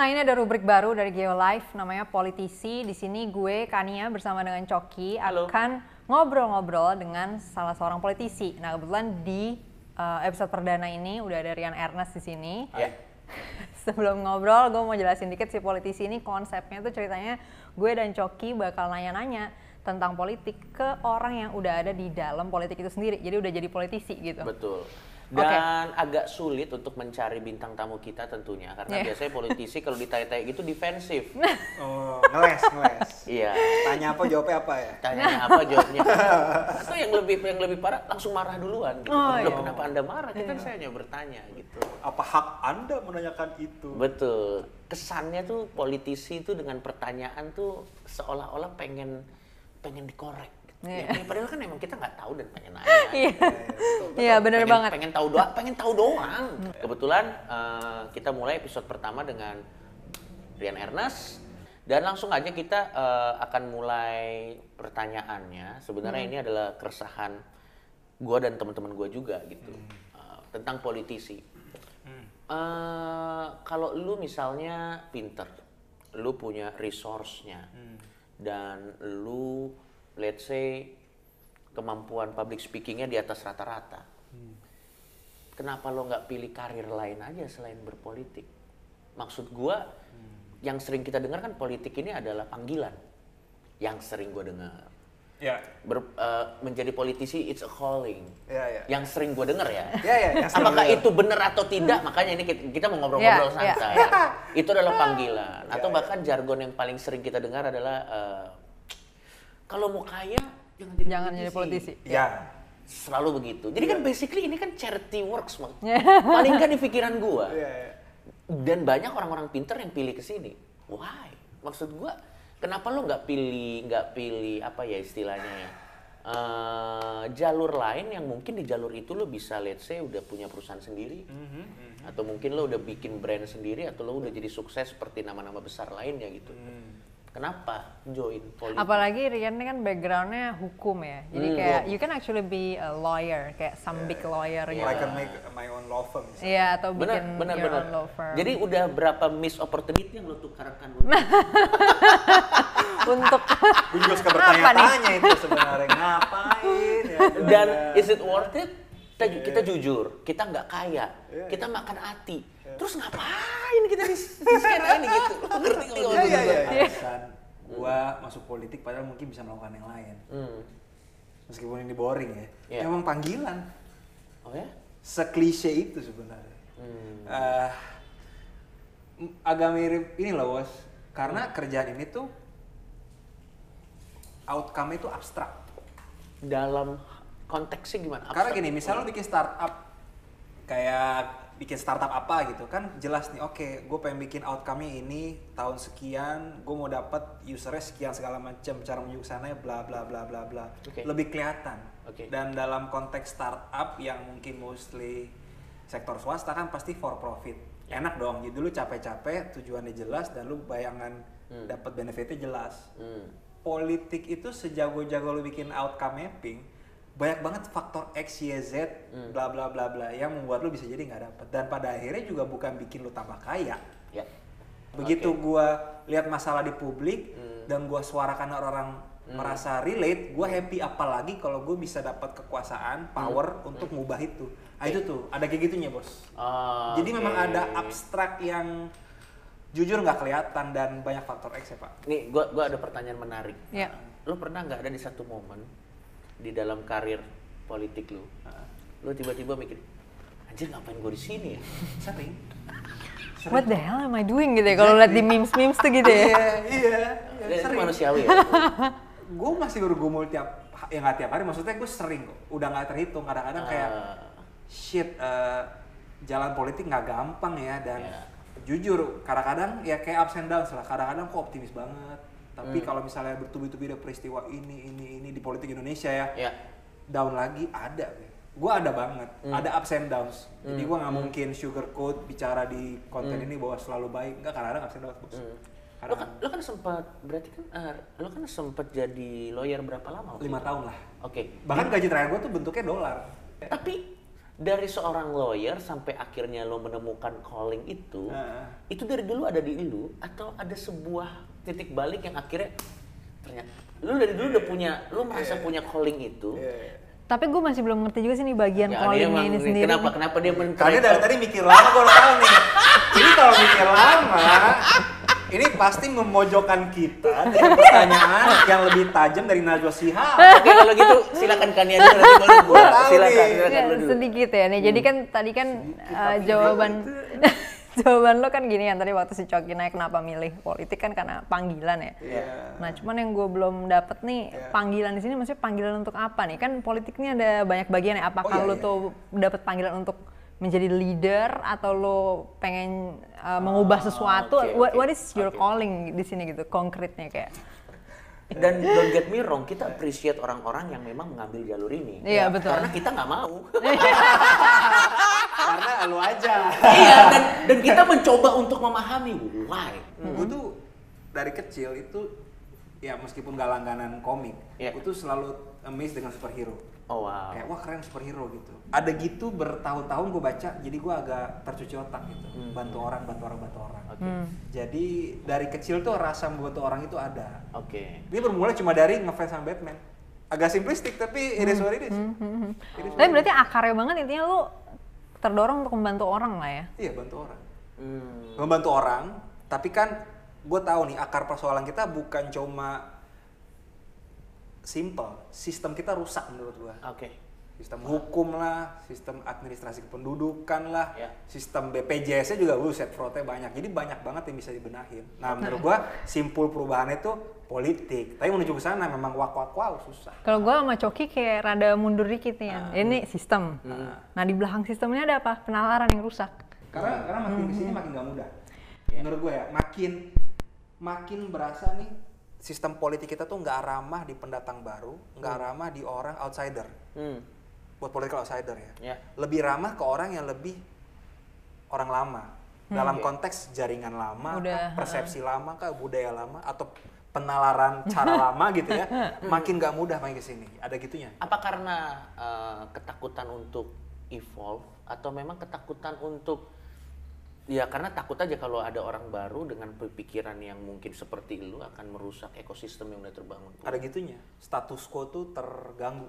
Nah ini ada rubrik baru dari Geolife namanya Politisi. Di sini gue Kania bersama dengan Coki Halo. akan ngobrol-ngobrol dengan salah seorang politisi. Nah kebetulan di uh, episode perdana ini udah ada Rian Ernest di sini. Ya. Sebelum ngobrol, gue mau jelasin dikit si politisi ini konsepnya tuh ceritanya gue dan Coki bakal nanya-nanya tentang politik ke orang yang udah ada di dalam politik itu sendiri. Jadi udah jadi politisi gitu. Betul. Dan agak sulit untuk mencari bintang tamu kita tentunya karena Iya. biasanya politisi kalau ditanya-tanya gitu defensif. Oh, ngeles, ngeles. Iya. Tanya apa, jawabnya apa ya? Tanyanya apa jawabnya. Atau yang lebih yang lebih parah langsung marah duluan gitu. Oh, Loh, iya. kenapa Anda marah? Kan saya hanya bertanya gitu. Apa hak Anda menanyakan itu? Betul. Kesannya tuh politisi itu dengan pertanyaan tuh seolah-olah pengen pengen dikorek. Iya. Ya, padahal kan emang kita nggak tahu dan pengen nanya. Iya, iya bener pengen, banget. Pengen tahu doang, pengen tahu doang. Kebetulan eh, kita mulai episode pertama dengan Rian Ernest dan langsung aja kita eh, akan mulai pertanyaannya. Sebenarnya ini adalah keresahan gua dan teman-teman gua juga gitu Eh, tentang politisi. Eh, kalau lu misalnya pinter, lu punya resource-nya dan lu let's say kemampuan public speakingnya di atas rata-rata. Kenapa lo nggak pilih karir lain aja selain berpolitik? Maksud gua yang sering kita dengar kan politik ini adalah panggilan. Yang sering gua dengar. Ya, Ber- eh, menjadi politisi it's a calling. ya, ya. Yang sering gua dengar ya. Ya, ya, ya. Apakah itu benar atau tidak? Makanya ini kita, kita mau ngobrol-ngobrol Ya, ya, santai. Itu adalah panggilan. Atau bahkan jargon yang paling sering kita dengar adalah eh, kalau mau kaya jangan jadi Jangan jadi politisi. Ya. Selalu begitu. Jadi Iya. kan basically ini kan charity works, Mak. Paling kan di pikiran gua. Ya, ya. Dan banyak orang-orang pinter yang pilih ke sini. Why? Maksud gua, kenapa lo nggak pilih nggak pilih apa ya istilahnya ya? eh, jalur lain yang mungkin di jalur itu lo bisa let's say udah punya perusahaan sendiri atau mungkin lo udah bikin brand sendiri atau lo udah jadi sukses seperti nama-nama besar lainnya gitu kenapa join politik Apalagi Rian ini kan backgroundnya hukum ya, jadi Hmm, kayak you can actually be a lawyer, kayak some big lawyer gitu. I can make my own law firm. Iya, atau benar bikin benar your benar own law firm. jadi udah berapa miss opportunity yang lo tukarkan untuk Gue juga suka bertanya-tanya itu sebenarnya ngapain ya. dan is it worth it kita, kita jujur kita nggak kaya. Iya, kita makan hati. Terus ngapain kita di, di skena ini gitu? Ngerti nggak Iya, maksud iya, gua? iya. alasan gua masuk politik padahal mungkin bisa melakukan yang lain. Hmm. meskipun ini boring ya. Iya. emang panggilan. Oh ya? Seklise itu sebenarnya. Hmm. Eh, m- agak mirip ini loh bos. Karena kerjaan ini tuh outcome itu abstrak. Dalam konteksnya gimana karena Abstrak. gini misalnya lo bikin startup kayak bikin startup apa gitu kan jelas nih oke gue pengen bikin outcome-nya ini tahun sekian gue mau dapat usernya sekian segala macam cara menuju sana bla bla bla bla bla Oke. lebih kelihatan Oke. dan dalam konteks startup yang mungkin mostly sektor swasta kan pasti for profit enak dong jadi lu capek-capek tujuannya jelas dan lu bayangan dapat benefitnya jelas Hmm. politik itu sejago-jago lu bikin outcome mapping banyak banget faktor X, Y, Z, bla bla bla bla yang membuat lu bisa jadi nggak dapet dan pada akhirnya juga bukan bikin lu tambah kaya. ya Begitu Oke. gua lihat masalah di publik Hmm. dan gua suarakan orang merasa relate, gua happy apalagi kalau gue bisa dapat kekuasaan, power untuk ngubah itu. Ah itu tuh ada kayak gitunya bos. Oh, Jadi memang oke. ada abstrak yang jujur nggak kelihatan dan banyak faktor X ya pak. nih gua gua ada pertanyaan menarik ya lo pernah nggak ada di satu momen di dalam karir politik lu lo tiba-tiba mikir anjir ngapain gue di sini ya Sering. what the hell am I doing gitu ya kalau lihat di memes memes tuh gitu ya. Iya, iya. Itu Sering. manusiawi ya gue masih bergumul tiap ya nggak tiap hari maksudnya gue sering kok udah nggak terhitung kadang-kadang kayak Ah. shit eh, jalan politik nggak gampang ya dan Iya. jujur kadang-kadang ya kayak ups and downs lah kadang-kadang kok optimis banget tapi Hmm. kalau misalnya bertubi-tubi ada peristiwa ini ini ini di politik Indonesia ya ya. down lagi ada gue ada banget. Hmm. ada ups and downs. Jadi gue nggak mungkin sugarcoat bicara di konten ini bahwa selalu baik. Nggak kadang-kadang ups and downs bos. Hmm. lo kan, lo kan sempat berarti kan eh, lo kan sempat jadi lawyer berapa lama lima tahun lah. Oke. Bahkan gaji terakhir gue tuh bentuknya dolar. Tapi dari seorang lawyer sampai akhirnya lo menemukan calling itu, Heeh. itu dari dulu ada di lu atau ada sebuah titik balik yang akhirnya ternyata lu dari dulu udah punya, lu merasa punya calling itu. Iya. Tapi gue masih belum ngerti juga sih nih bagian Ya, callingnya emang ini nih, sendiri. Kenapa kenapa dia men Karena dari tadi mikir lama gue tahu nih. Ini kalau mikir lama, ini pasti memojokkan kita dengan pertanyaan yang lebih tajam dari Najwa Shihab. Oke kalau gitu silakan Kania dulu nanti baru gua. Silakan, silakan Ya, lu dulu. sedikit ya nih. Jadi kan tadi kan uh, jawaban jawaban lo kan gini kan tadi waktu si Coki naik kenapa milih politik kan karena panggilan ya. Iya. Nah cuman yang gue belum dapet nih Iya. panggilan di sini maksudnya panggilan untuk apa nih? Kan politik ini ada banyak bagian ya. Apakah Oh, iya, lo iya. tuh dapet panggilan untuk menjadi leader atau lo pengen uh, mengubah sesuatu? oke, what, what is your Oke. calling di sini gitu konkretnya kayak? Dan don't get me wrong, kita appreciate orang-orang yang memang mengambil jalur ini. Iya, betul. Karena kita nggak mau. Karena lu aja. iya, dan, dan kita mencoba untuk memahami why. Gue tuh dari kecil itu ya meskipun gak langganan komik, Iya. gue tuh selalu amazed dengan superhero. Oh wow. Kayak wah keren superhero gitu. Ada gitu bertahun-tahun gue baca, jadi gue agak tercuci otak gitu. Hmm. Bantu orang, bantu orang, bantu orang. Oke. Jadi dari kecil tuh rasa membantu orang itu ada. Oke. Dia bermula cuma dari ngefans sama Batman. Agak simplistik tapi it is what it is. Hmm, It is what Tapi berarti akarnya banget intinya lo terdorong untuk membantu orang lah ya. Iya bantu orang. Hmm. Membantu orang, tapi kan gue tahu nih akar persoalan kita bukan cuma simple. Sistem kita rusak menurut gue. Oke. Sistem hukum lah, sistem administrasi kependudukan lah, Ya. sistem BPJS-nya juga buset fraudnya banyak. Jadi banyak banget yang bisa dibenahin. Nah menurut gua simpul perubahannya itu politik. Tapi menuju ke sana memang wak wak wow susah. Kalau gue sama Coki kayak rada mundur dikit nih ya. Ini sistem. Nah di belakang sistemnya ada apa? Penalaran yang rusak. Karena karena makin ke sini makin gak mudah. Menurut gue ya, makin makin berasa nih sistem politik kita tuh nggak ramah di pendatang baru, nggak ramah di orang outsider. Hmm. Buat political outsider ya. Ya. Lebih ramah ke orang yang lebih orang lama. Dalam Oke. konteks jaringan lama, Udah, kah, persepsi lama, kah, budaya lama, atau penalaran cara lama gitu ya, makin nggak mudah main ke sini. Ada gitunya. Apa karena eh, ketakutan untuk evolve atau memang ketakutan untuk ya karena takut aja kalau ada orang baru dengan pemikiran yang mungkin seperti lu akan merusak ekosistem yang udah terbangun. Ada gitunya. Status quo tuh terganggu.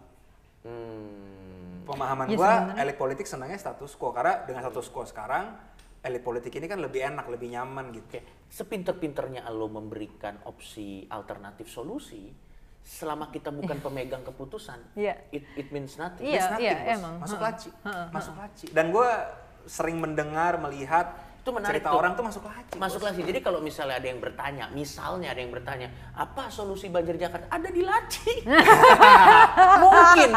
Hmm. pemahaman Ya, gua elit politik senangnya status quo karena dengan status quo sekarang elit politik ini kan lebih enak lebih nyaman gitu Oke, sepinter-pinternya lo memberikan opsi alternatif solusi, selama kita bukan pemegang keputusan, Iya. it, it means nothing. Iya, It's nothing, iya, bos. emang. masuk laci masuk laci dan gua sering mendengar melihat Itu menarik cerita tuh. orang tuh masuk laci Masuk laci. Jadi kalau misalnya ada yang bertanya, misalnya ada yang bertanya, apa solusi banjir Jakarta? Ada di laci. mungkin,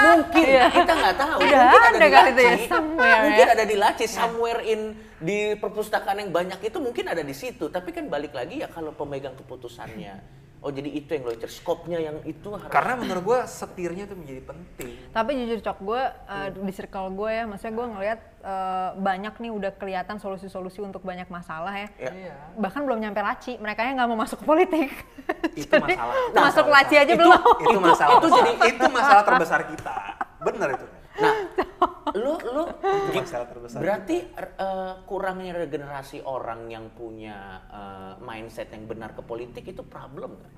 mungkin Iya. kita nggak tahu. Udah mungkin ada di kali itu ya, laci. somewhere mungkin ya. ada di laci, somewhere in di perpustakaan yang banyak itu mungkin ada di situ. Tapi kan balik lagi ya kalau pemegang keputusannya. Oh jadi itu yang lo skopnya yang itu harus. karena menurut gua setirnya tuh menjadi penting Tapi jujur cok gue di circle gue ya, maksudnya gue ngelihat eh, banyak nih udah kelihatan solusi-solusi untuk banyak masalah ya. Ya. Bahkan belum nyampe laci, mereka nggak mau masuk ke politik. itu Jadi, masalah masuk masalah laci aja Itu- belum. itu masalah itu jadi itu masalah terbesar kita bener itu lu terbesar berarti eh, kurangnya regenerasi orang yang punya eh, mindset yang benar ke politik itu problem kan?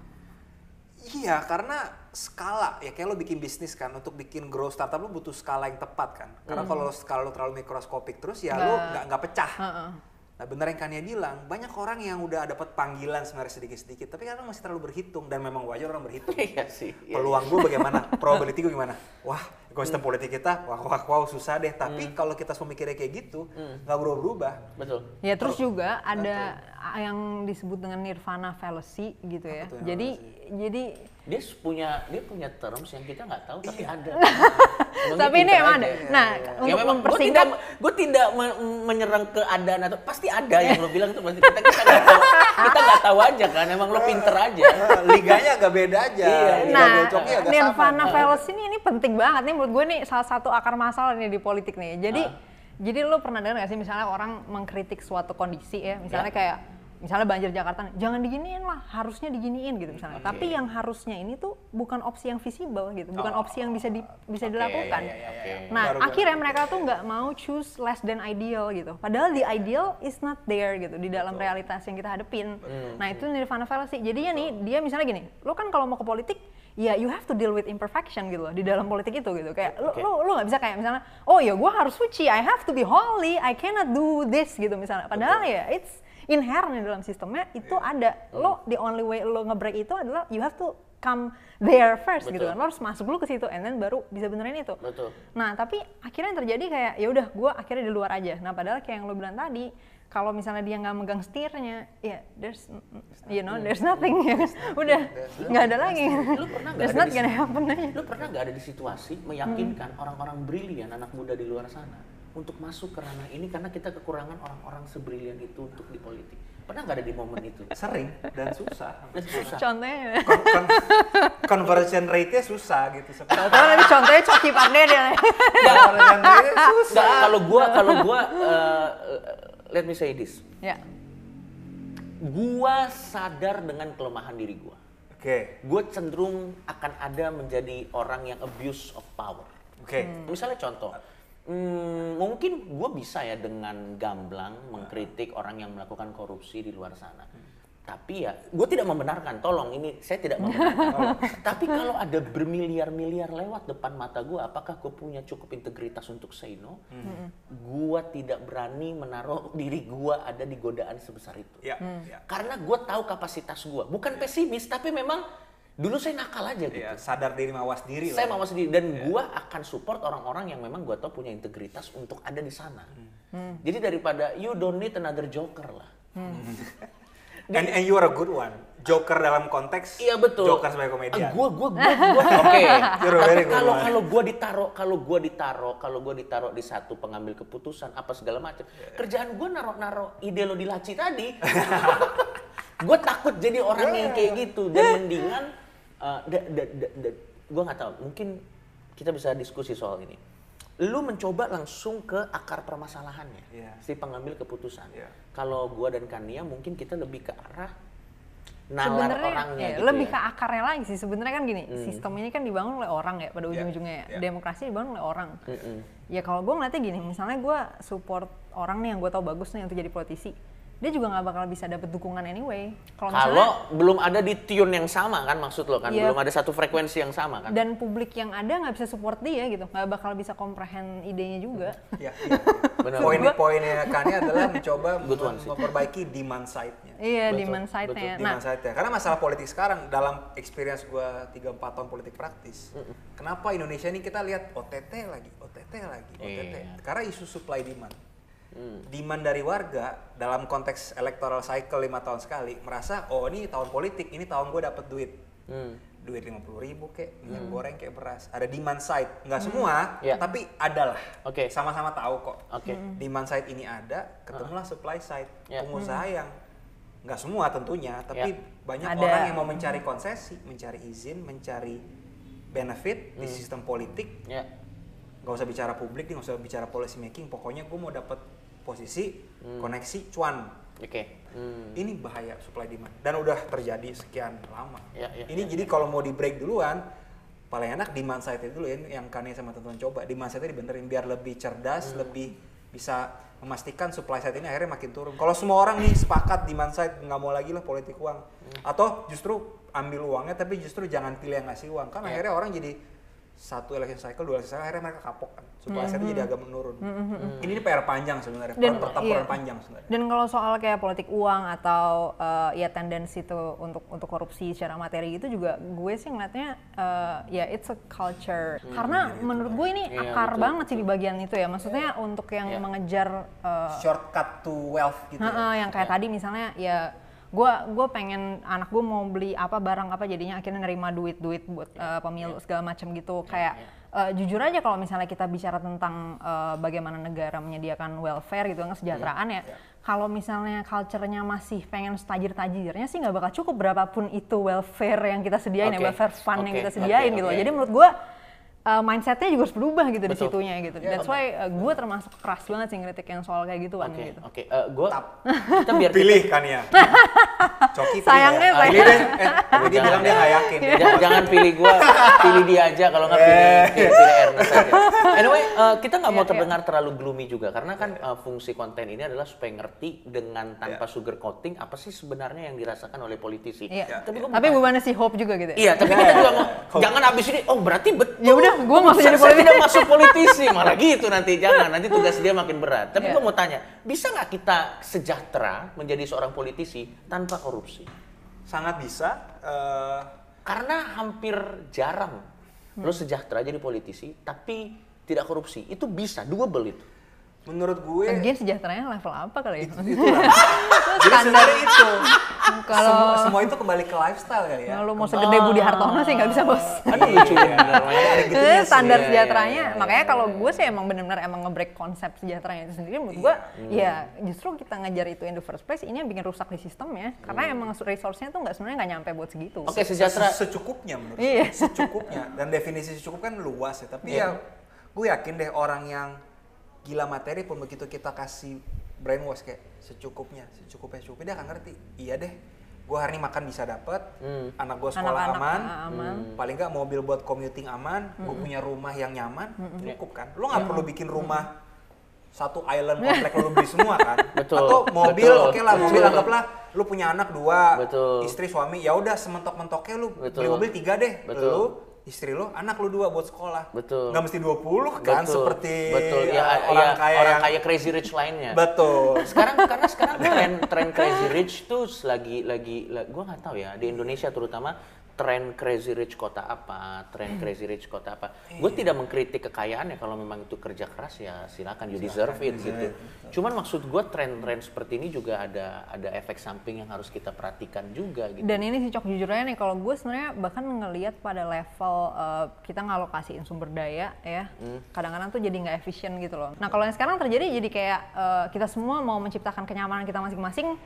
Iya, karena skala ya kayak lo bikin bisnis kan untuk bikin grow startup lo butuh skala yang tepat kan. Karena kalau skala lo terlalu mikroskopik terus ya lo Nggak- nggak pecah. Heeh. Nah bener yang Kania bilang, banyak orang yang udah dapat panggilan sebenarnya sedikit-sedikit, tapi kadang masih terlalu berhitung dan memang wajar orang berhitung. Iya sih. iya. Peluang gue bagaimana, probability gue gimana? Wah, ekosistem politik kita, wah, wah, wow, susah deh. Tapi kalau kita semua mikirnya kayak gitu, nggak berubah-berubah. Betul. Ya terus juga ada yang disebut dengan nirvana fallacy gitu ya. Tuh yang Jadi jadi Dia punya dia punya terms yang kita nggak tahu tapi ada. tapi ini emang ada. Nah, Ya untuk memang gue mempersingkat tidak gue tidak me- menyerang keadaan atau pasti ada yang lo bilang itu pasti kita kita nggak tahu kita nggak tahu aja kan emang lo pinter aja. Liganya agak beda aja. Iya, Liga Nah, agak nirvana sama. fallacy ini, ini penting banget nih menurut gue nih salah satu akar masalah nih di politik nih. Jadi Ah. Jadi lo pernah dengar gak sih misalnya orang mengkritik suatu kondisi ya, misalnya Ya. kayak misalnya banjir Jakarta, jangan diginiin lah, harusnya diginiin gitu misalnya. Tapi yang harusnya ini tuh bukan opsi yang visible gitu, bukan opsi yang bisa di, bisa Oke, dilakukan. iya, iya, iya, iya. Nah, Baru- baru- akhirnya mereka tuh nggak mau choose less than ideal gitu. Padahal the ideal is not there gitu di dalam realitas yang kita hadepin. Hmm. Nah, itu nirvana fallacy. Jadinya nih, dia misalnya gini, lo kan kalau mau ke politik, ya you have to deal with imperfection gitu loh di dalam politik itu gitu. Kayak lo Oke. lo lo nggak bisa kayak misalnya, oh ya gue harus suci, I have to be holy, I cannot do this gitu misalnya. Padahal ya it's inherent di dalam sistemnya itu Iya. ada. Lo the only way lo nge-break itu adalah you have to come there first gitu Betul. kan. Lo harus masuk dulu ke situ and then baru bisa benerin itu. Betul. Nah, tapi akhirnya yang terjadi kayak ya udah gue akhirnya di luar aja. Nah, padahal kayak yang lo bilang tadi, kalau misalnya dia nggak megang setirnya, ya there's you know, there's nothing ya. udah nggak ada lagi. Lu pernah There's ada not gonna happen aja. Lu pernah nggak ada di situasi meyakinkan orang-orang brilian anak muda di luar sana untuk masuk ke ranah ini karena kita kekurangan orang-orang sebrilian itu untuk di politik. Pernah nggak ada di momen itu? Sering dan susah. Dan susah. Contohnya, Con- con- conversion rate-nya susah gitu sebenarnya. tahu nanti contohnya Coki. Conversion rate-nya susah. Nggak, kalau gua kalau gua uh, let me say this. ya, Gua sadar dengan kelemahan diri gua. Oke, Gue cenderung akan ada menjadi orang yang abuse of power. oke. Misalnya contoh, hmm, mungkin gue bisa ya dengan gamblang mengkritik orang yang melakukan korupsi di luar sana. Tapi ya, gue tidak membenarkan. Tolong ini saya tidak membenarkan. Tapi kalau ada bermiliar-miliar lewat depan mata gue, apakah gue punya cukup integritas untuk say no? Gue tidak berani menaruh diri gue ada di godaan sebesar itu. Ya, ya. Karena gue tahu kapasitas gue. Bukan pesimis, tapi memang dulu saya nakal aja gitu. Ya, sadar diri mawas diri Saya lah. mau sendiri dan gua akan support orang-orang yang memang gua tahu punya integritas untuk ada di sana. Jadi daripada you don't need another joker lah. And, and you are a good one. Joker dalam konteks Iya betul. Joker sebagai komedian. Ah, gua gua gua, gua oke. Kalau kalau gua ditaruh kalau gua ditaruh kalau gua ditaruh di satu pengambil keputusan apa segala macam. Kerjaan gua naruh-naruh ide lo di laci tadi. gua takut jadi orang yang kayak gitu dan mendingan uh, da, gua nggak tahu mungkin kita bisa diskusi soal ini. Lu mencoba langsung ke akar permasalahannya Iya. si pengambil keputusan. Iya. Kalau gua dan Kania mungkin kita lebih ke arah nalar sebenarnya orangnya ya, gitu lebih ya. ke akarnya lagi sih sebenarnya kan gini Hmm. sistem ini kan dibangun oleh orang ya pada Ya, ujung-ujungnya ya. ya. demokrasi dibangun oleh orang Mm-mm. ya kalau gue ngeliatnya gini misalnya gue support orang nih yang gue tahu bagus nih untuk jadi politisi dia juga nggak bakal bisa dapet dukungan anyway kalau belum ada di tune yang sama kan maksud lo kan, Iya. belum ada satu frekuensi yang sama kan. dan publik yang ada nggak bisa support dia gitu nggak bakal bisa comprehend idenya juga Ya, iya. Benar. Poin-poinnya Kani adalah mencoba Good one mem- sih. memperbaiki demand side-nya. iya Betul, demand side-nya nah Demand side-nya. Karena masalah politik sekarang dalam experience gua 3 4 tahun politik praktis. Kenapa Indonesia ini kita lihat OTT lagi, OTT lagi, OTT. Iya. Karena isu supply demand. Hmm. Demand dari warga dalam konteks electoral cycle lima tahun sekali merasa oh ini tahun politik, ini tahun gue dapet duit. Hmm. duit lima puluh ribu kayak minyak goreng kayak beras ada demand side nggak semua Ya. tapi ada lah Oke. sama-sama tahu kok Oke. demand side ini ada ketemulah supply side Ya. pengusaha yang nggak semua tentunya tapi Ya. banyak Ada. orang yang mau mencari konsesi mencari izin mencari benefit di Hmm. sistem politik Ya. nggak usah bicara publik nih nggak usah bicara policy making pokoknya gue mau dapat posisi koneksi cuan Oke. Hmm. ini bahaya supply demand dan udah terjadi sekian lama. Ya, ya, ini jadi kalau mau di break duluan paling enak demand side itu dulu ya yang Kania sama teman-teman coba demand side dibenerin biar lebih cerdas, Hmm. lebih bisa memastikan supply side ini akhirnya makin turun. Kalau semua orang nih sepakat demand side nggak mau lagi lah politik uang Hmm. atau justru ambil uangnya tapi justru jangan pilih yang ngasih uang kan Ya. akhirnya orang jadi satu election cycle, dua election cycle, akhirnya mereka kapok kan. Supply side itu jadi agak menurun. Ini, ini PR panjang sebenarnya, Dan- pertempuran iya. panjang sebenarnya. Dan kalau soal kayak politik uang atau eh, ya tendensi tuh untuk untuk korupsi secara materi itu juga gue sih ngeliatnya eh, ya it's a culture. Karena menurut gue ini Iya, akar betul, banget sih di bagian itu ya. Maksudnya untuk yang Iya. mengejar eh, shortcut to wealth gitu. ya. Heeh, yang kayak tadi misalnya ya gue gue pengen anak gue mau beli apa barang apa jadinya akhirnya nerima duit duit buat eh, pemilu segala macam gitu. Kayak eh, jujur aja kalau misalnya kita bicara tentang eh, bagaimana negara menyediakan welfare gitu kesejahteraan ya kalau misalnya culture-nya masih pengen tajir-tajirnya sih nggak bakal cukup berapapun itu welfare yang kita sediain Oke, ya welfare fund yang oke, kita sediain gitu loh. oke. jadi menurut gue uh, mindsetnya juga harus berubah gitu di Betul. situnya gitu. That's why uh, gue termasuk keras banget sih ngeritik yang soal kayak gituan Oke, gitu. oke. Eh, gua kita biar Pilih kan ya. Coki pilih Sayangnya ya. saya- Pilih deh. Eh, tapi dia Jangan, bilang dia nggak yakin. Jangan, jangan pilih gua, pilih dia aja. Kalau nggak pilih, Eh. pilih, pilih Ernest aja. Anyway, eh, kita nggak mau Iya, terdengar terlalu gloomy juga karena kan eh, fungsi konten ini adalah supaya ngerti dengan tanpa sugar coating apa sih sebenarnya yang dirasakan oleh politisi. Iya. Tapi gua mau Tapi tanya- bukannya si Hope juga gitu ya? Iya, tapi kita juga mau, jangan abis ini, oh berarti betul. Ya udah, gua nggak usah jadi Saya politisi. tidak masuk politisi, malah gitu nanti. Jangan, nanti tugas dia makin berat. Tapi Iya. gua mau tanya, bisa nggak kita sejahtera menjadi seorang politisi tanpa korupsi? Sangat bisa. eh, Karena hampir jarang lo sejahtera jadi politisi, tapi tidak korupsi. Itu bisa, doable itu. menurut gue Lagian sejahteranya level apa kali ya? itulah. Jadi sebenarnya itu. Kalau semua, semua itu kembali ke lifestyle kali ya. lu mau segede Budi Hartono sih nggak bisa bos. Aduh lucu Iya. bener. Maya. Ada Itu gitunya sih. standar Iya, sejahteranya. iya, iya, Makanya iya, kalau gue sih emang benar-benar emang nge-break konsep sejahteranya itu sendiri menurut gue ya justru kita ngejar itu in the first place ini yang bikin rusak di sistem ya. Karena emang resource-nya tuh nggak sebenarnya nggak nyampe buat segitu. Oke, sejahtera. Se- secukupnya menurut Iya. secukupnya dan definisi secukup kan luas ya tapi ya gue yakin deh orang yang gila materi pun begitu kita kasih brainwash kayak secukupnya secukupnya secukupnya dia akan ngerti. Iya deh gue hari ini makan bisa dapet Hmm. anak gue sekolah Anak-anak aman, ah, aman. paling nggak mobil buat commuting aman gue punya rumah yang nyaman cukup kan? Lo nggak perlu bikin rumah satu island komplek lo beli semua kan? Betul, atau mobil oke lah mobil betul. anggaplah lu punya anak dua Betul. istri suami ya udah sementok-mentoknya lu Betul. beli mobil tiga deh. Betul. lu istri lu anak lu dua buat sekolah Betul. nggak mesti 20 kan Betul, seperti betul. uh, Ya, orang ya, kaya orang yang- kaya crazy rich lainnya. betul sekarang karena sekarang tren tren crazy rich tuh lagi lagi la- gua nggak tahu ya di Indonesia terutama tren crazy rich kota apa tren crazy rich kota apa. Gue tidak mengkritik kekayaan ya kalau memang itu kerja keras ya silakan you deserve it gitu. cuman maksud gue tren-tren seperti ini juga ada ada efek samping yang harus kita perhatikan juga gitu. Dan ini sih cok jujur aja nih kalau gue sebenarnya bahkan ngelihat pada level uh, kita ngalokasiin sumber daya ya kadang-kadang tuh jadi nggak efisien gitu loh. Nah kalau yang sekarang terjadi jadi kayak uh, kita semua mau menciptakan kenyamanan kita masing-masing.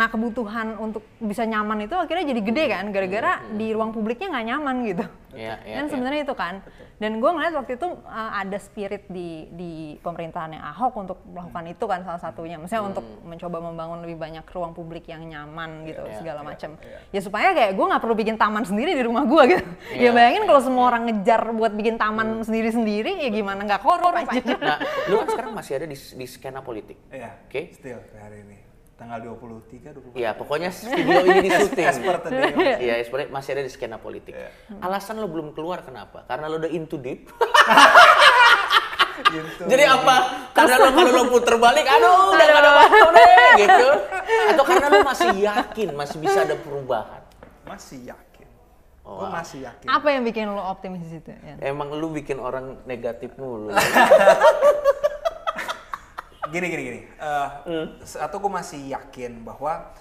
Nah kebutuhan untuk bisa nyaman itu akhirnya jadi gede kan gara-gara di ruang publiknya nggak nyaman gitu. Iya, iya, kan iya. sebenarnya itu kan. Dan gue ngeliat waktu itu uh, ada spirit di di pemerintahannya Ahok untuk melakukan itu kan salah satunya. Maksudnya untuk mencoba membangun lebih banyak ruang publik yang nyaman gitu Iya, segala macam. Ya supaya kayak gue nggak perlu bikin taman sendiri di rumah gue gitu. Iya, ya bayangin kalau semua orang ngejar buat bikin taman sendiri-sendiri ya gimana nggak korup aja. nah lu kan sekarang masih ada di, di skena politik Iya. Oke. Still hari ini. Tanggal 23, 24. Iya, pokoknya video ini di syuting. Iya, sebenarnya masih ada di skena politik. Alasan lo belum keluar kenapa? Karena lo udah into deep. Gitu. Jadi apa? Karena lo kalau lo puter balik, aduh udah gak ada waktu deh, gitu. Atau karena lo masih yakin masih bisa ada perubahan. Masih yakin. Oh, Gue masih yakin. Apa yang bikin lo optimis di situ? Ya? Emang lu bikin orang negatif mulu. Gini gini gini. Eh, satu gue masih yakin bahwa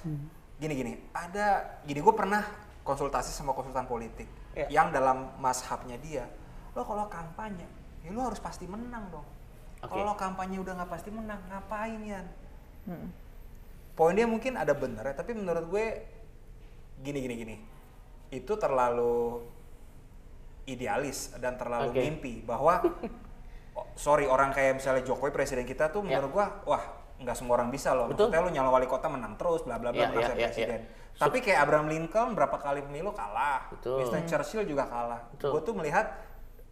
gini gini. Ada gini gue pernah konsultasi sama konsultan politik Ya. yang dalam mashabnya dia lo kalau kampanye ya lo harus pasti menang dong. Oke. kalau kampanye udah nggak pasti menang ngapain ya poin dia mungkin ada bener ya tapi menurut gue gini gini gini. Itu terlalu idealis dan terlalu Oke. mimpi bahwa sorry orang kayak misalnya Jokowi presiden kita tuh Ya. menurut gua wah nggak semua orang bisa loh Betul. maksudnya lu nyalon wali kota menang terus bla bla bla menang ya, jadi ya, presiden ya. tapi kayak Abraham Lincoln berapa kali pemilu kalah Betul. Winston Churchill juga kalah Betul. gue tuh melihat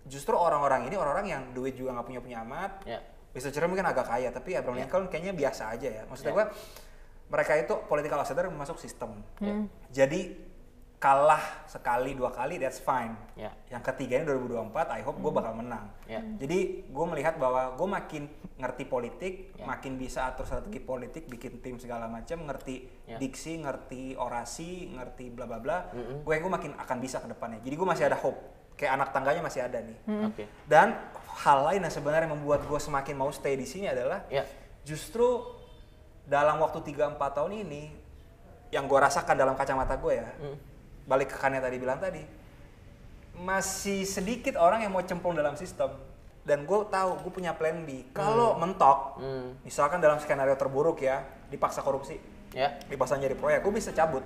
justru orang-orang ini orang-orang yang duit juga nggak punya punya amat Ya. Winston Churchill mungkin agak kaya tapi Abraham Ya. Lincoln kayaknya biasa aja ya maksudnya Ya. gua mereka itu political outsider masuk sistem Ya. jadi kalah sekali dua kali that's fine Ya. yang ketiga ini 2024 I hope gue bakal menang Ya. jadi gue melihat bahwa gue makin ngerti politik Ya. makin bisa atur strategi politik bikin tim segala macam ngerti Ya. diksi ngerti orasi ngerti bla bla bla gue gue makin akan bisa ke depannya jadi gue masih ada hope kayak anak tangganya masih ada nih Oke. dan hal lain yang sebenarnya membuat gue semakin mau stay di sini adalah Ya. justru dalam waktu 3-4 tahun ini yang gue rasakan dalam kacamata gue ya Hmm. Balik ke kan yang tadi bilang tadi masih sedikit orang yang mau cemplung dalam sistem dan gue tahu gue punya plan B kalau mentok Hmm. misalkan dalam skenario terburuk ya dipaksa korupsi Ya. dipaksa jadi proyek gue bisa cabut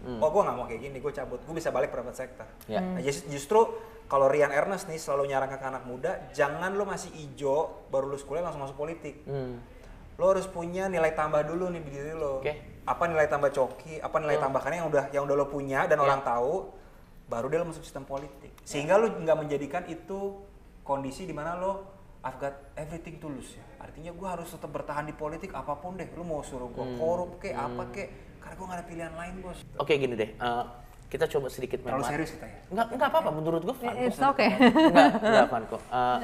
oh gue nggak mau kayak gini gue cabut gue bisa balik private sector Ya. Nah, just- justru kalau Rian Ernest nih selalu nyarankan ke anak muda jangan lo masih ijo baru lulus kuliah langsung masuk politik Hmm. lo harus punya nilai tambah dulu nih di diri lo Oke. Apa nilai tambah coki apa nilai tambahkannya yang udah yang udah lo punya dan Ya. orang tahu baru dia lo masuk sistem politik. Sehingga lo nggak menjadikan itu kondisi di mana lo I've got everything to lose ya. Artinya gue harus tetap bertahan di politik apa pun deh. Lo mau suruh gue Hmm. korup kek apa kek karena gue gak ada pilihan lain bos. Oke gini deh, eh, kita coba sedikit main terlalu mat- serius kita ya Enggak, enggak apa-apa menurut gue fun It's kok. okay. Enggak, enggak fun kok. Eh,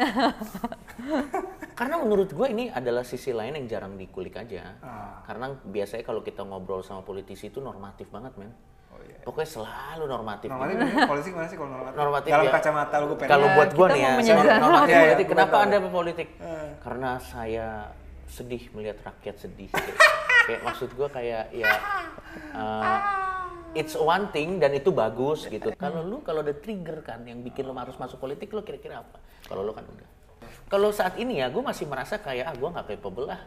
karena menurut gue ini adalah sisi lain yang jarang dikulik aja. Ah. Karena biasanya kalau kita ngobrol sama politisi itu normatif banget men. oh iya Pokoknya selalu normatif. normatif ini politik mana sih kalau normatif Normatif dalam ya. kacamata lo gue Kalau Ya, buat gue nih ya, saya normatif iya, politik. gue Kenapa anda berpolitik? Karena saya sedih melihat rakyat sedih. kayak, kayak maksud gue kayak ya uh, it's one thing dan itu bagus gitu. Kalau lu kalau ada trigger kan yang bikin lu harus masuk politik, lu kira-kira apa? Kalau lu kan udah. Kalau saat ini ya, gue masih merasa kayak ah gue nggak capable lah.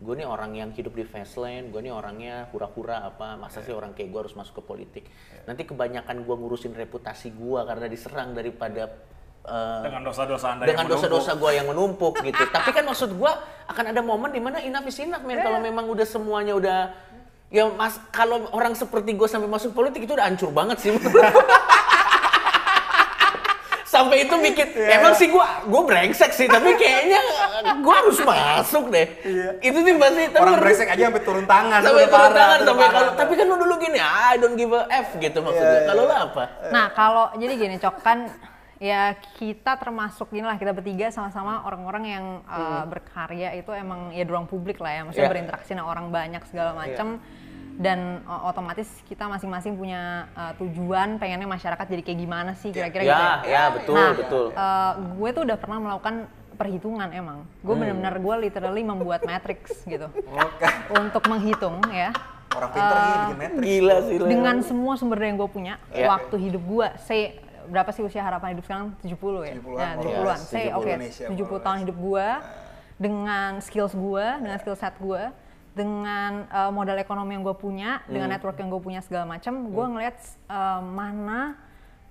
Gue nih orang yang hidup di fast lane, gue nih orangnya hura-hura apa, masa sih orang kayak gue harus masuk ke politik. Nanti kebanyakan gue ngurusin reputasi gue karena diserang daripada eh, dengan dosa-dosa anda dengan dosa-dosa gue yang menumpuk gitu. Tapi kan maksud gue akan ada momen di mana enough is enough men. Kalau memang udah semuanya udah ya mas kalau orang seperti gue sampai masuk politik itu udah hancur banget sih. sampai itu bikin emang sih gue gue brengsek sih tapi kayaknya gue harus masuk deh. Itu sih pasti tapi orang brengsek aja sampai turun tangan sampai turun parah, tangan sampai parah. kalau tapi kan lu dulu gini I don't give a f gitu maksudnya. Kalau lu apa? Nah kalau jadi gini cok kan ya kita termasuk gini lah kita bertiga sama-sama orang-orang yang uh, berkarya itu emang ya di ruang publik lah ya maksudnya Iya. berinteraksi sama orang banyak segala macam dan uh, otomatis kita masing-masing punya uh, tujuan pengennya masyarakat jadi kayak gimana sih kira-kira gitu ya. Ya betul Nah, betul. uh, gue tuh udah pernah melakukan perhitungan emang. Gue Hmm. bener-bener gue literally membuat matrix gitu. Oke. untuk menghitung ya. Orang pinter gini bikin matrix. Gila sih dengan semua sumber daya yang gue punya Iya. waktu hidup gue say berapa sih usia harapan hidup sekarang? 70 ya? 70-an, ya more 70-an or less. say 70 oke Indonesia, 70 more or tahun less. hidup gue dengan skills gue dengan skill set gue dengan uh, modal ekonomi yang gue punya dengan Hmm. network yang gue punya segala macam gue ngeliat uh, mana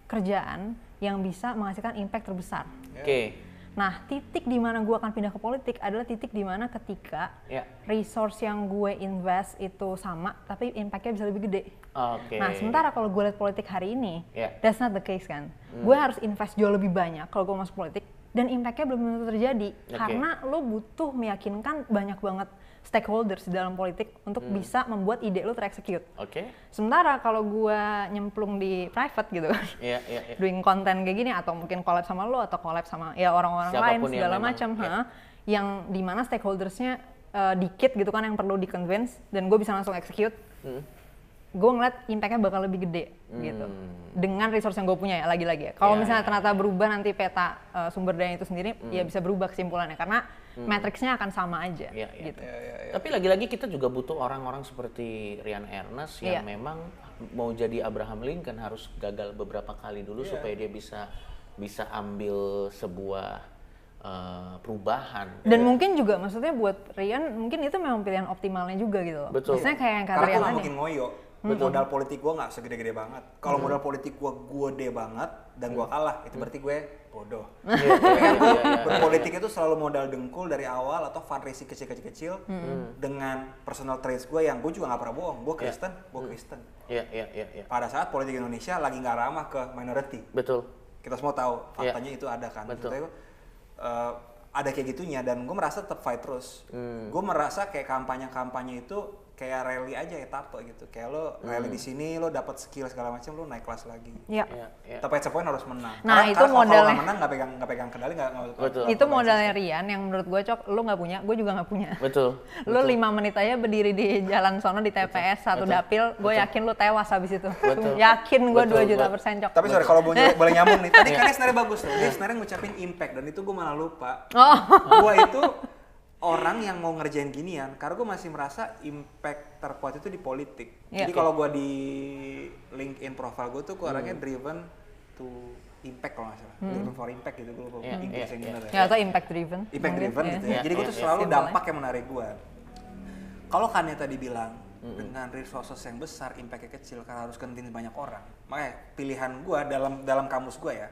kerjaan yang bisa menghasilkan impact terbesar. Oke Nah, titik di mana gue akan pindah ke politik adalah titik di mana ketika Ya. resource yang gue invest itu sama, tapi impactnya bisa lebih gede. oke Nah, sementara kalau gue lihat politik hari ini, Ya. that's not the case kan. Gue harus invest jauh lebih banyak kalau gue masuk politik, dan impactnya belum tentu terjadi. Oke. Karena lo butuh meyakinkan banyak banget stakeholders di dalam politik untuk bisa membuat ide lo tereksekut. oke Sementara kalau gue nyemplung di private gitu kan, Iya, iya, iya. doing konten kayak gini atau mungkin collab sama lo atau collab sama ya orang-orang lain segala macam ya. ha, yang di mana stakeholdersnya eh, dikit gitu kan yang perlu di convince dan gue bisa langsung execute Hmm. Gue ngeliat impactnya bakal lebih gede gitu. Dengan resource yang gue punya ya lagi-lagi ya. Kalau Ya, misalnya ya, ternyata berubah nanti peta eh, sumber daya itu sendiri ya bisa berubah kesimpulannya. Karena matriksnya akan sama aja Iya, iya. gitu. Tapi lagi-lagi kita juga butuh orang-orang seperti Rian Ernest yang Iya. memang mau jadi Abraham Lincoln harus gagal beberapa kali dulu Iya. supaya dia bisa bisa ambil sebuah eh, perubahan. dan mungkin juga maksudnya buat Rian mungkin itu memang pilihan optimalnya juga gitu loh. Betul. maksudnya kayak yang kata karena Rian tadi. mungkin ngoyo modal politik gue nggak segede-gede banget. Kalau modal politik gue gede banget dan gue kalah itu berarti gue bodoh. Iya, iya, iya, berpolitik itu selalu modal dengkul dari awal atau fundraising kecil-kecil dengan personal traits gue yang gue juga nggak pernah bohong. Gue Kristen gue Kristen. Iya, iya, iya, iya. pada saat politik Indonesia lagi nggak ramah ke minority. Betul. kita semua tahu faktanya itu ada kan. Betul. Maksudnya, eh, ada kayak gitunya dan gue merasa tetap fight terus. Hmm. gue merasa kayak kampanye-kampanye itu kayak rally aja etape gitu. Kayak lo rally di sini lo dapat skill segala macam lo naik kelas lagi. Ya Iya, iya. tapi at point harus menang. Nah, itu kalau- kalau modalnya. nggak menang nggak pegang nggak pegang kendali nggak nggak Betul. itu modalnya Rian yang menurut gue cok lu nggak punya gue juga nggak punya. Betul. lu lima menit aja berdiri di jalan sono di TPS satu Betul. dapil gue yakin lu tewas habis itu. Betul. yakin gue Betul, 2 juta gua- persen cok. Tapi sorry kalau ny- boleh nyambung nih. Tadi kan dia sebenarnya bagus loh dia sebenarnya ngucapin impact dan itu gue malah lupa. Oh. Gue itu orang yang mau ngerjain ginian karena gue masih merasa impact terkuat itu di politik Iya. jadi kalau gue di LinkedIn profile gue tuh gue orangnya driven to impact kalau nggak salah driven for impact gitu gue lupa Iya, Inggris iya, yang iya. gimana ya atau impact driven impact mungkin, driven ya. gitu ya. Iya, Jadi gue iya, tuh iya. selalu Simpelnya. dampak yang menarik gue. Kalau Kanye tadi bilang dengan resources yang besar, impactnya kecil karena harus kentin banyak orang. Makanya pilihan gua dalam dalam kamus gua ya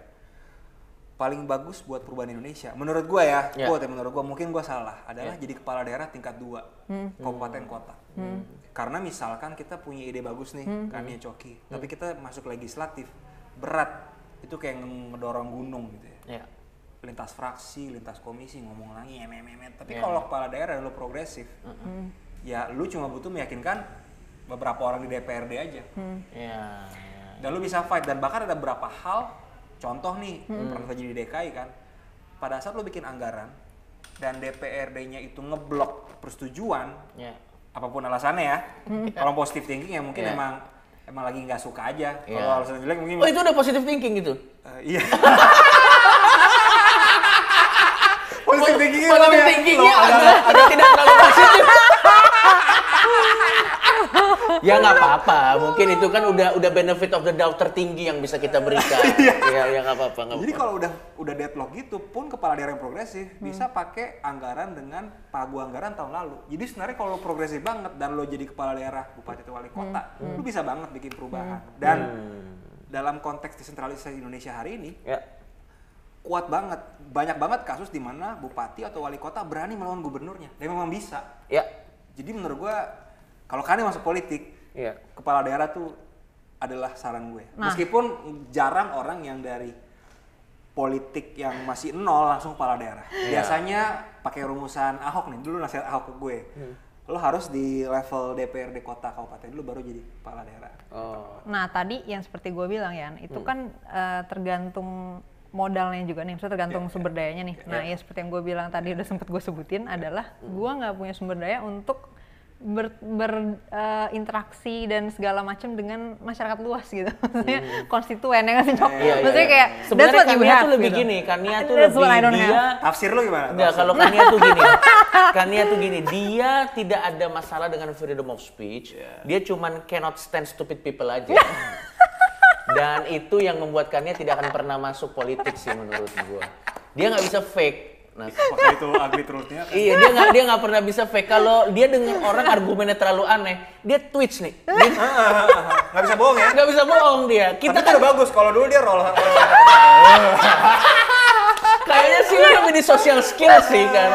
paling bagus buat perubahan Indonesia. Menurut gua ya, Ya. quote ya, menurut gua mungkin gua salah adalah jadi kepala daerah tingkat dua kabupaten kota. Karena misalkan kita punya ide bagus nih, kan ya Coki, tapi kita masuk legislatif berat itu kayak ngedorong gunung gitu ya Ya. lintas fraksi, lintas komisi ngomong lagi emet Tapi Iya. kalau kepala daerah lu progresif, ya lu cuma butuh meyakinkan beberapa orang di DPRD aja. Ya. Dan lu bisa fight dan bahkan ada beberapa hal, contoh nih pernah terjadi di DKI kan, pada saat lu bikin anggaran dan DPRD-nya itu ngeblok persetujuan, Ya. apa pun alasannya ya, kalau positif thinking ya mungkin Iya. emang emang lagi nggak suka aja. Iya. Kalau alasan jelek mungkin Oh itu udah positive thinking gitu. Eh, iya. positif thinking Positive thinkingnya agak, agak tidak terlalu positif. ya nggak apa-apa, mungkin itu kan udah udah benefit of the doubt tertinggi yang bisa kita berikan. Iya, ya nggak apa-apa, Jadi kalau udah udah deadlock gitu pun kepala daerah yang progresif bisa pakai anggaran dengan pagu anggaran tahun lalu. Jadi sebenarnya kalau lo progresif banget dan lo jadi kepala daerah, bupati atau wali kota, lo bisa banget bikin perubahan. Dan dalam konteks desentralisasi Indonesia hari ini Ya. kuat banget, banyak banget kasus di mana bupati atau wali kota berani melawan gubernurnya. Dan memang bisa. Ya. Jadi menurut gua kalau kalian masuk politik, Ya. kepala daerah tuh adalah saran gue. Nah. Meskipun jarang orang yang dari politik yang masih nol langsung kepala daerah. Iya. Biasanya pakai rumusan Ahok nih. Dulu nasihat Ahok ke gue. Hmm. Lo harus di level DPRD kota kabupaten dulu baru jadi kepala daerah. Oh. Nah tadi yang seperti gue bilang ya, Hmm. itu kan eh, tergantung modalnya juga nih, maksudnya tergantung Iya, sumber dayanya nih. Nah ya seperti yang gue bilang tadi udah sempet gue sebutin adalah Hmm. gue nggak punya sumber daya untuk berinteraksi dan segala macam dengan masyarakat luas gitu, maksudnya konstituen ya nggak sih Cok? Hmm. Iya, iya, Maksudnya iya. kayak Sebenarnya that's what you Kania have tuh lebih gitu. gini, Kania tuh That's lebih dia have. Tafsir lo gimana? Enggak, kalau Kania tuh gini. Kania tuh gini, dia tidak ada masalah dengan freedom of speech. Dia cuman cannot stand stupid people aja. Dan itu yang membuat Kania tidak akan pernah masuk politik sih menurut gua. Dia nggak bisa fake. Nah, Apakah itu ugly truth-nya? iya dia nggak dia nggak pernah bisa fake. Kalau dia dengar orang argumennya terlalu aneh, dia twitch nih. Dia Nggak bisa bohong ya? nggak bisa bohong dia. Kita Kita kan kan udah bagus. Kalau dulu dia roll. kayaknya sih dia lebih di social skill sih kan.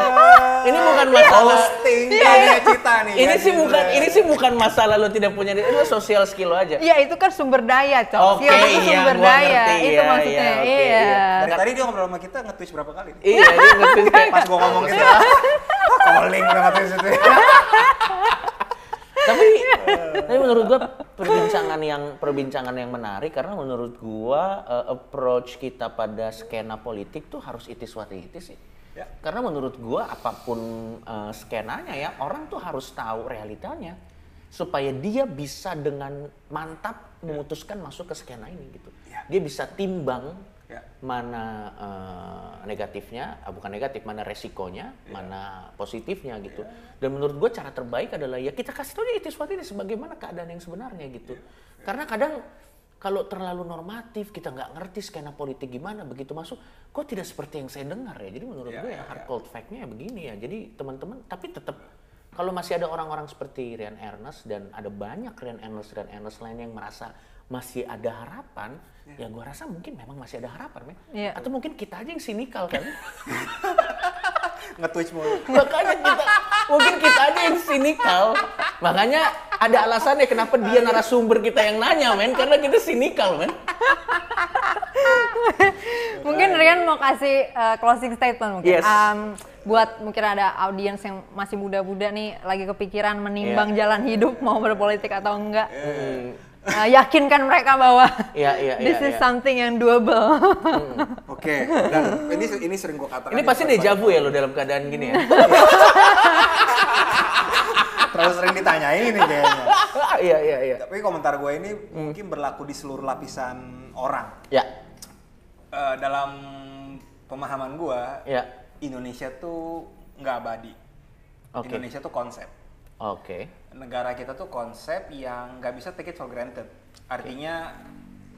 Ini bukan masalah. Hosting kayak cita nih. Ini kan? sih bukan ini sih bukan masalah lo tidak punya itu social skill lo aja. Iya itu kan sumber daya Cok, Oke, Skill itu iya, sumber daya, ngerti, itu iya, maksudnya, iya, oke, iya. iya. Dari tadi dia ngobrol sama kita nge-twitch berapa kali? nih? Iya, dia nge-tweet kayak Pas gua ngomong gitu. Calling nge-twitch itu. Tapi tapi menurut gua perbincangan yang perbincangan yang menarik karena menurut gua eh, approach kita pada skena politik tuh harus itis what itis sih. Ya. Karena menurut gua apa pun eh, skenanya ya orang tuh harus tahu realitanya supaya dia bisa dengan mantap memutuskan masuk ke skena ini gitu. Ya. Dia bisa timbang Ya. mana eh, negatifnya, ah, bukan negatif, mana resikonya, mana positifnya gitu. Dan menurut gue cara terbaik adalah ya kita kasih tahu dia itu sesuatu ini sebagaimana keadaan yang sebenarnya gitu. Karena kadang kalau terlalu normatif kita nggak ngerti skena politik gimana begitu masuk kok tidak seperti yang saya dengar ya jadi menurut Ya, gue ya, ya hard ya. cold fact-nya ya begini ya jadi teman-teman tapi tetap kalau masih ada orang-orang seperti Rian Ernest dan ada banyak Rian Ernest Rian Ernest lain yang merasa masih ada harapan ya gua rasa mungkin memang masih ada harapan men Iya. atau mungkin kita aja yang sinikal kan Nge-twitch mulu. makanya kita mungkin kita aja yang sinikal makanya ada alasannya kenapa dia narasumber kita yang nanya men karena kita sinikal men Mungkin Rian mau kasih uh, closing statement mungkin. Yes. Um, buat mungkin ada audiens yang masih muda-muda nih lagi kepikiran menimbang Iya. jalan hidup mau berpolitik atau enggak. Uh, yakinkan mereka bahwa Iya, iya, this iya, is iya. something yang doable. Oke, dan ini ini sering gua katakan. ini pasti beberapa- deja vu ya lo dalam keadaan gini ya Terlalu sering ditanyain ini kayaknya. iya iya iya Tapi komentar gue ini mungkin berlaku di seluruh lapisan orang. ya Eh, dalam pemahaman gue, ya Indonesia tuh nggak abadi. Oke. Indonesia tuh konsep. oke Negara kita tuh konsep yang nggak bisa take it for granted. Artinya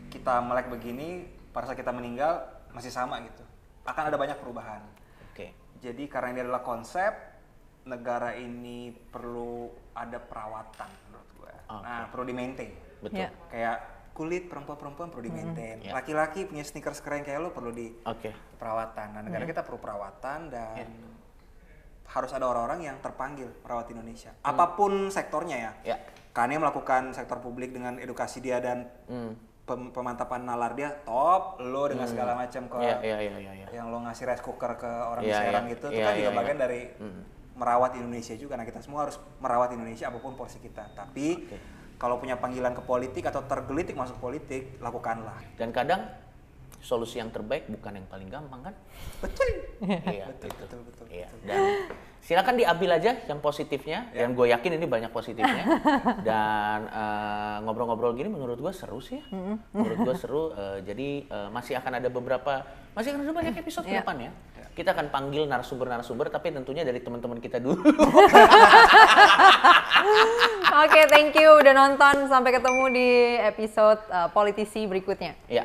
kita melek begini, pada saat kita meninggal masih sama gitu. Akan ada banyak perubahan. oke Jadi karena ini adalah konsep, negara ini perlu ada perawatan menurut Nah, perlu di maintain. Betul. Iya. Kayak kulit perempuan-perempuan perlu di maintain. Iya. Laki-laki punya sneakers keren kayak lo perlu di Oke. perawatan. Nah, negara kita perlu perawatan dan harus ada orang-orang yang terpanggil merawat Indonesia. Apa pun sektornya ya. Ya. Kania melakukan sektor publik dengan edukasi dia dan Hmm. pem- pemantapan nalar dia top. Lo dengan segala macam ke Iya, iya, iya, iya. iya. yang lo ngasih rice cooker ke orang di Serang iya. gitu, itu Iya, kan iya, juga iya. bagian dari merawat Indonesia juga. Nah kita semua harus merawat Indonesia apa pun porsi kita. Tapi kalau punya panggilan ke politik atau tergelitik masuk politik, lakukanlah. Dan kadang solusi yang terbaik bukan yang paling gampang kan? Betul. iya, betul, gitu. betul, betul, Iya. Dan silakan diambil aja yang positifnya. Ya. Dan gue yakin ini banyak positifnya. Dan eh, ngobrol-ngobrol gini menurut gue seru sih ya. Menurut gue seru. eh, jadi eh, masih akan ada beberapa, masih akan ada banyak episode ke Iya. depan ya. Kita akan panggil narasumber-narasumber, tapi tentunya dari teman-teman kita dulu. Oke, thank you udah nonton. Sampai ketemu di episode uh, politisi berikutnya. ya,